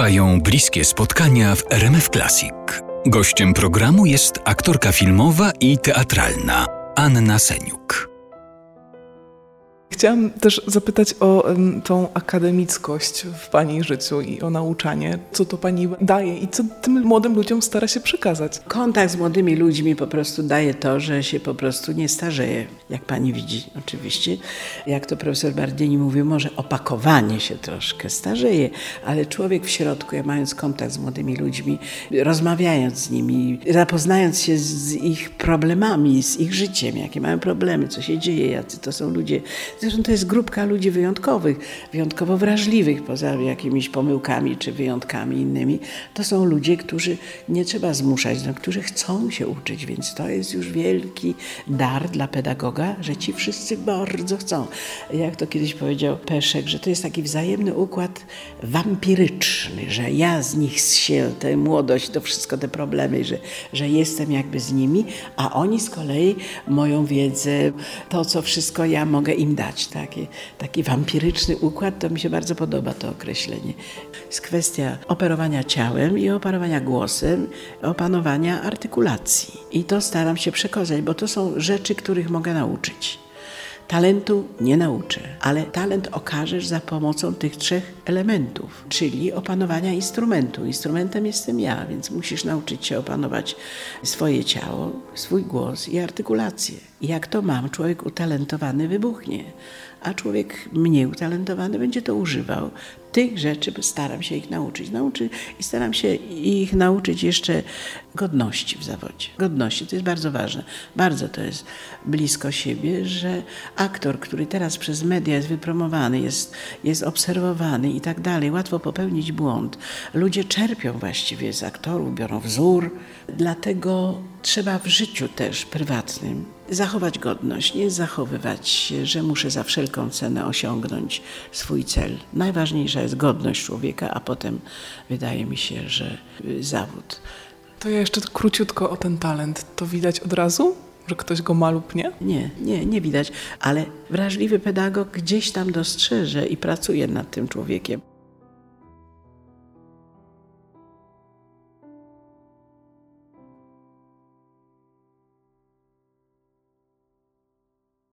Trwają bliskie spotkania w RMF Classic. Gościem programu jest aktorka filmowa i teatralna Anna Seniuk. Chciałam też zapytać o tą akademickość w Pani życiu i o nauczanie. Co to Pani daje i co tym młodym ludziom stara się przekazać? Kontakt z młodymi ludźmi po prostu daje to, że się po prostu nie starzeje, jak pani widzi oczywiście. Jak to profesor Bardieni mówił, może opakowanie się troszkę starzeje, ale człowiek w środku, ja mając kontakt z młodymi ludźmi, rozmawiając z nimi, zapoznając się z ich problemami, z ich życiem, jakie mają problemy, co się dzieje, jacy to są ludzie. Zresztą to jest grupka ludzi wyjątkowych, wyjątkowo wrażliwych, poza jakimiś pomyłkami czy wyjątkami innymi. To są ludzie, którzy nie trzeba zmuszać, no, którzy chcą się uczyć, więc to jest już wielki dar dla pedagoga, że ci wszyscy bardzo chcą. Jak to kiedyś powiedział Peszek, że to jest taki wzajemny układ wampiryczny, że ja z nich się, tę młodość, to wszystko te problemy, że, że jestem jakby z nimi, a oni z kolei moją wiedzę, to co wszystko ja mogę im dać. Taki, taki wampiryczny układ, to mi się bardzo podoba to określenie. Jest kwestia operowania ciałem i operowania głosem, opanowania artykulacji. I to staram się przekazać, bo to są rzeczy, których mogę nauczyć. Talentu nie nauczę, ale talent okażesz za pomocą tych trzech elementów, czyli opanowania instrumentu. Instrumentem jestem ja, więc musisz nauczyć się opanować swoje ciało, swój głos i artykulację. I jak to mam, człowiek utalentowany wybuchnie, a człowiek mniej utalentowany będzie to używał. Tych rzeczy staram się ich nauczyć. Nauczy, I staram się ich nauczyć jeszcze godności w zawodzie. Godności to jest bardzo ważne. Bardzo to jest blisko siebie, że aktor, który teraz przez media jest wypromowany, jest, jest obserwowany i tak dalej, łatwo popełnić błąd. Ludzie czerpią właściwie z aktorów, biorą wzór. Dlatego trzeba w życiu też prywatnym zachować godność, nie zachowywać się, że muszę za wszelką cenę osiągnąć swój cel. Najważniejsza jest godność człowieka, a potem wydaje mi się, że y, zawód. To ja jeszcze króciutko o ten talent. To widać od razu, że ktoś go ma lub nie? Nie, nie, nie widać, ale wrażliwy pedagog gdzieś tam dostrzeże i pracuje nad tym człowiekiem.